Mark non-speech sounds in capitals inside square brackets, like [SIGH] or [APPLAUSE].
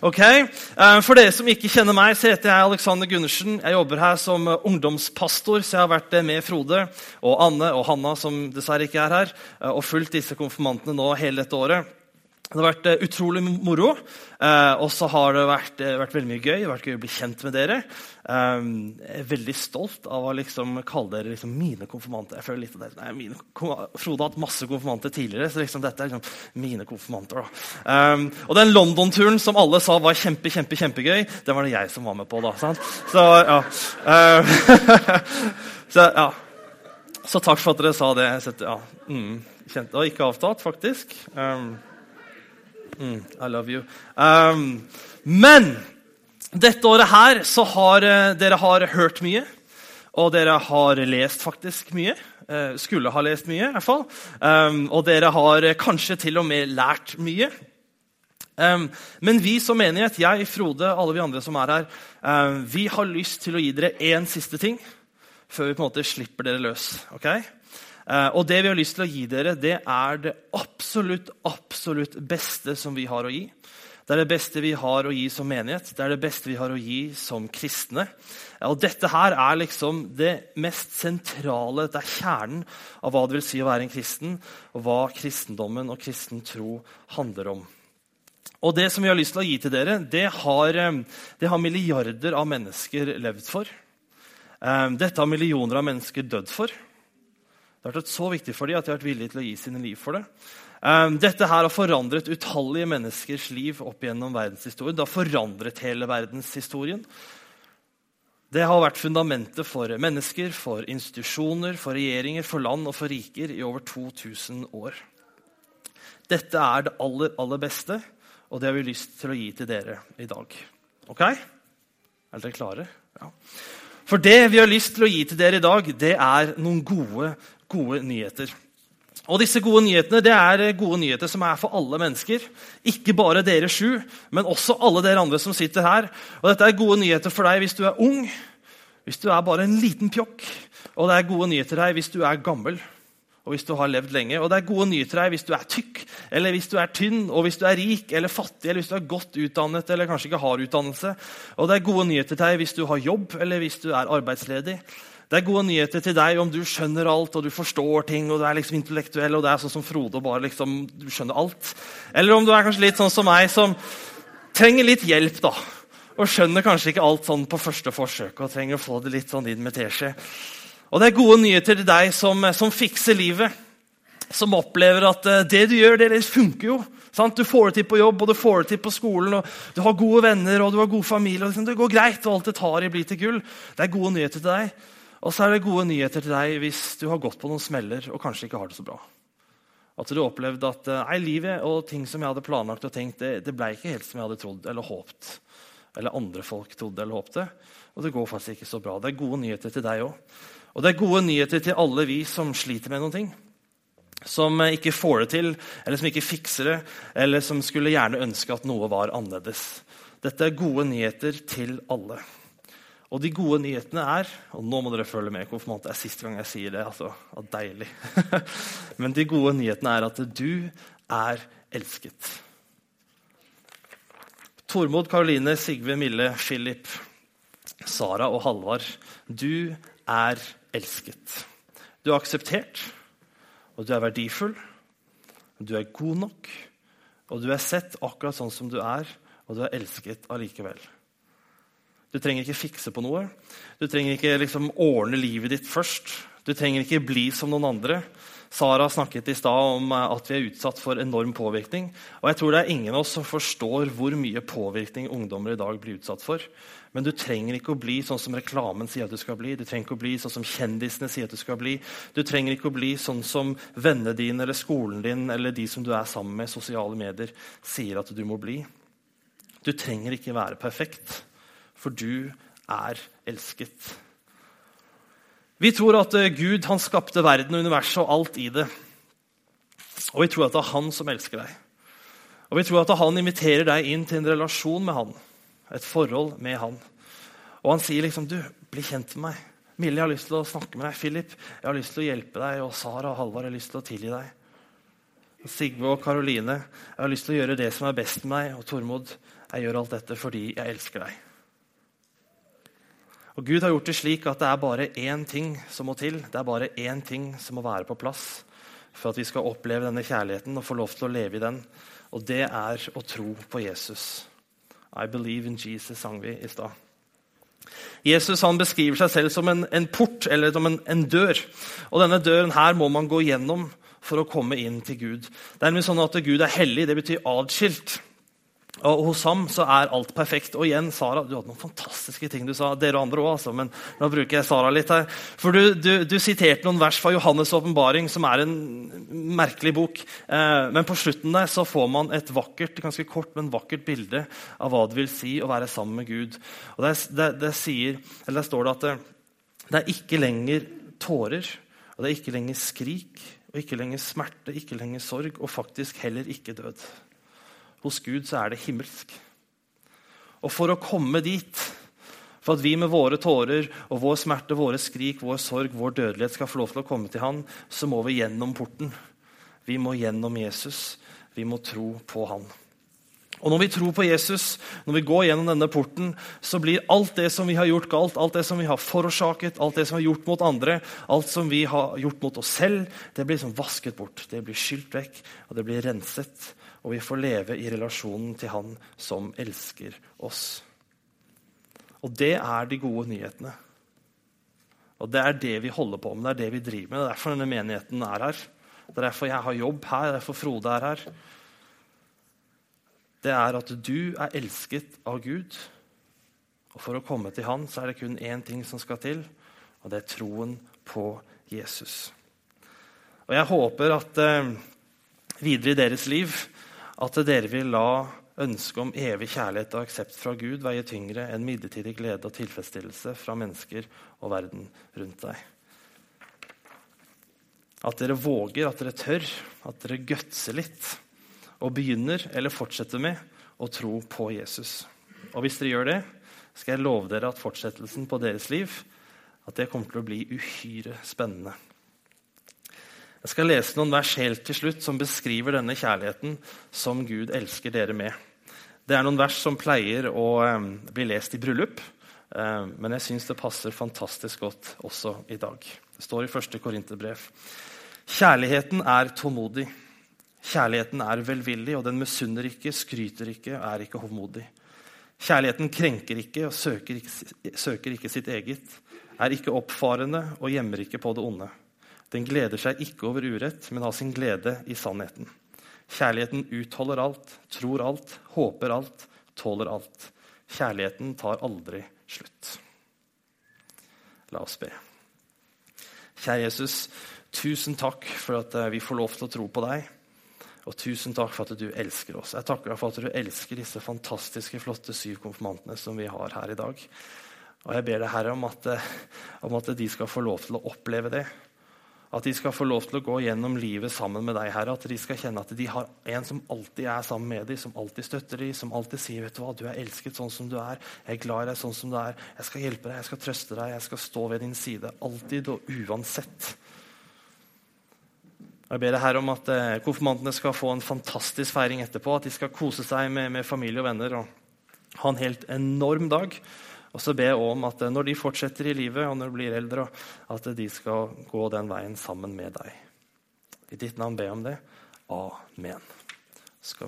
Ok, eh, For dere som ikke kjenner meg, så heter jeg Alexander Gundersen. Jeg jobber her som eh, ungdomspastor, så jeg har vært med Frode og Anne og Hanna, som dessverre ikke er her, eh, og fulgt disse konfirmantene nå hele dette året. Det har vært uh, utrolig moro. Uh, og så har det vært, uh, vært, veldig mye gøy. Vært gøy å bli kjent med dere. Jeg er veldig stolt av å liksom, kalle dere liksom, mine konfirmanter. Jeg føler litt av det. Nei, mine, Frode har hatt masse konfirmanter tidligere, så liksom, dette er liksom mine konfirmanter. Da. og den London-turen som alle sa var kjempe, kjempe, kjempegøy, den var det jeg som var med på. da, sant? Så ja. [LAUGHS] så, ja. så takk for at dere sa det. Ja. Mm, kjent, det ikke avtalt, faktisk. Um, Mm, I love you. Um, men dette året her så har uh, dere har hørt mye. Og dere har lest faktisk mye. Uh, skulle ha lest mye, i hvert fall. Um, og dere har kanskje til og med lært mye. Um, men vi som menighet, jeg, Frode, alle vi andre som er her, vi har lyst til å gi dere én siste ting før vi på en måte slipper dere løs. Okay? Eh, og det vi har lyst til å gi dere, det er det absolutt, absolutt beste som vi har å gi. Det er det beste vi har å gi som menighet, det er det beste vi har å gi som kristne. Og Dette her er liksom det mest sentrale, det er kjernen av hva det vil si å være en kristen, og hva kristendommen og kristen tro handler om. Og Det som vi har lyst til å gi til dere, det har, eh, det har milliarder av mennesker levd for. Eh, dette har millioner av mennesker dødd for. Det har vært så viktig for dem at de har vært villige til å gi sine liv for det. Um, dette her har forandret utallige menneskers liv opp gjennom verdenshistorien. Det har forandret hele verdenshistorien. Det har vært fundamentet for mennesker, for institusjoner, for regjeringer, for land og for riker i over 2000 år. Dette er det aller, aller beste, og det har vi lyst til å gi til dere i dag. Ok? Er dere klare? Ja. For det vi har lyst til å gi til dere i dag, det er noen gode gode nyheter. Og disse gode nyhetene det er gode nyheter som er for alle mennesker. Ikke bare dere sju, men også alle dere andre som sitter her. Og dette er gode nyheter for deg hvis du er ung, hvis du er bare en liten pjokk. Og det er gode nyheter her hvis du er gammel og hvis du har levd lenge. Og det er gode nyheter her hvis du er tykk eller hvis du er tynn, og hvis du er rik eller fattig, eller hvis du er godt utdannet eller kanskje ikke har utdannelse. Og det er gode nyheter til deg hvis du har jobb eller hvis du er arbeidsledig. Det er gode nyheter til deg om du skjønner alt og du forstår ting. og du er liksom intellektuell og det er sånn som Frode og bare liksom, du skjønner alt. Eller om du er kanskje litt sånn som meg, som trenger litt hjelp. da, Og skjønner kanskje ikke alt sånn på første forsøk og trenger å få det litt sånn inn med teskje. Og det er gode nyheter til deg som, som fikser livet. Som opplever at uh, det du gjør, det funker jo. Sant? Du får det til på jobb og du får det til på skolen. og Du har gode venner og du har god familie. og liksom, Det går greit, og alt det tar i blir til gull. Det er gode nyheter til deg. Og så er det gode nyheter til deg hvis du har gått på noen smeller og kanskje ikke har det så bra. At du har opplevd at eh, nei, livet og ting som jeg hadde planlagt og tenkt, det, det ble ikke helt som jeg hadde trodd eller håpt. Eller andre folk trodde eller håpte. Og det går faktisk ikke så bra. Det er gode nyheter til deg òg. Og det er gode nyheter til alle vi som sliter med noen ting. Som ikke får det til, eller som ikke fikser det, eller som skulle gjerne ønske at noe var annerledes. Dette er gode nyheter til alle. Og de gode nyhetene er og nå må dere følge med, konfirmant, det er siste gang jeg sier det. altså, Deilig. [LAUGHS] Men de gode nyhetene er at du er elsket. Tormod, Karoline, Sigve, Mille, Philip, Sara og Halvard. Du er elsket. Du er akseptert, og du er verdifull. Du er god nok, og du er sett akkurat sånn som du er, og du er elsket allikevel. Du trenger ikke fikse på noe. Du trenger ikke liksom ordne livet ditt først. Du trenger ikke bli som noen andre. Sara snakket i stad om eh, at vi er utsatt for enorm påvirkning. Og jeg tror det er ingen av oss som forstår hvor mye påvirkning ungdommer i dag blir utsatt for. Men du trenger ikke å bli sånn som reklamen sier at du skal bli. Du trenger ikke å bli sånn som kjendisene sier at du skal bli. Du trenger ikke å bli sånn som vennene dine eller skolen din eller de som du er sammen med, i sosiale medier, sier at du må bli. Du trenger ikke være perfekt for du er elsket. Vi tror at eh, Gud han skapte verden og universet og alt i det. Og vi tror at det er han som elsker deg. Og vi tror at han inviterer deg inn til en relasjon med han. Et forhold med han. Og han sier liksom du, 'Bli kjent med meg.' Mille, jeg har lyst til å snakke med deg. Philip, jeg har lyst til å hjelpe deg. Og Sara og Halvard, jeg har lyst til å tilgi deg. Sigve og Karoline, jeg har lyst til å gjøre det som er best med meg. Og Tormod, Jeg gjør alt dette fordi jeg elsker deg. Og Gud har gjort det slik at det er bare én ting som må til. Det er bare én ting som må være på plass for at vi skal oppleve denne kjærligheten og få lov til å leve i den. Og det er å tro på Jesus. I believe in Jesus, sang vi i stad. Jesus han beskriver seg selv som en, en port, eller som en, en, dør. Og Denne døren her må man gå gjennom for å komme inn til Gud. Det er sånn at Gud er hellig, det betyr adskilt. Og Hos ham så er alt perfekt. Og igjen, Sara, du hadde noen fantastiske ting du sa. Dere og andre også, altså, men nå bruker jeg Sara litt her. For du, du, du siterte noen vers fra Johannes' åpenbaring, som er en merkelig bok. Eh, men på slutten der så får man et vakkert ganske kort, men vakkert bilde av hva det vil si å være sammen med Gud. Og Der, der, der, sier, der står det at det, det er ikke lenger tårer, og det er ikke lenger skrik, og ikke lenger smerte, ikke lenger sorg, og faktisk heller ikke død. Hos Gud så er det himmelsk. Og for å komme dit, for at vi med våre tårer og vår smerte, våre skrik, vår sorg, vår dødelighet skal få lov til å komme til Han, så må vi gjennom porten. Vi må gjennom Jesus. Vi må tro på Han. Og Når vi tror på Jesus, når vi går gjennom denne porten, så blir alt det som vi har gjort galt, alt det som vi har forårsaket, alt det som vi har gjort mot andre, alt som vi har gjort mot oss selv, det blir liksom vasket bort. Det blir skylt vekk, og det blir renset og vi får leve i relasjonen til Han som elsker oss. Og det er de gode nyhetene. Og det er det vi holder på med, det er det vi driver med. Det er derfor denne menigheten er her. Det er derfor jeg har jobb her, det er derfor Frode er her. Det er at du er elsket av Gud. Og for å komme til Han så er det kun én ting som skal til, og det er troen på Jesus. Og jeg håper at eh, videre i deres liv at dere vil la ønsket om evig kjærlighet og aksept fra Gud veie tyngre enn midlertidig glede og tilfredsstillelse fra mennesker og verden rundt deg. At dere våger, at dere tør, at dere gutser litt og begynner eller fortsetter med å tro på Jesus. Og hvis dere gjør det, skal jeg love dere at fortsettelsen på deres liv at det kommer til å bli uhyre spennende. Jeg skal lese noen vers helt til slutt som beskriver denne kjærligheten som Gud elsker dere med. Det er noen vers som pleier å bli lest i bryllup, men jeg syns det passer fantastisk godt også i dag. Det står i 1. Korinterbrev. Kjærligheten er tålmodig. Kjærligheten er velvillig, og den misunner ikke, skryter ikke, er ikke hovmodig. Kjærligheten krenker ikke og søker ikke, søker ikke sitt eget, er ikke oppfarende og gjemmer ikke på det onde. Den gleder seg ikke over urett, men har sin glede i sannheten. Kjærligheten utholder alt, tror alt, håper alt, tåler alt. Kjærligheten tar aldri slutt. La oss be. Kjære Jesus, tusen takk for at eh, vi får lov til å tro på deg. Og tusen takk for at du elsker oss. Jeg takker deg for at du elsker disse fantastiske, flotte syv konfirmantene som vi har her i dag. Og jeg ber deg, Herre, om at, eh, om at de skal få lov til å oppleve det. At de skal få lov til å gå gjennom livet sammen med deg, Herre. At de skal kjenne at de har en som alltid er sammen med dem, som alltid støtter dem, som alltid sier vet du hva, du er elsket sånn som du er. Jeg er glad i deg sånn som du er. Jeg skal hjelpe deg, jeg skal trøste deg, jeg skal stå ved din side. Alltid og uansett. Jeg ber her om at eh, konfirmantene skal få en fantastisk feiring etterpå. At de skal kose seg med, med familie og venner og ha en helt enorm dag. Og så ber jeg om at når de fortsetter i livet, og når de blir eldre, at de skal gå den veien sammen med deg. I ditt navn ber jeg om det. Amen.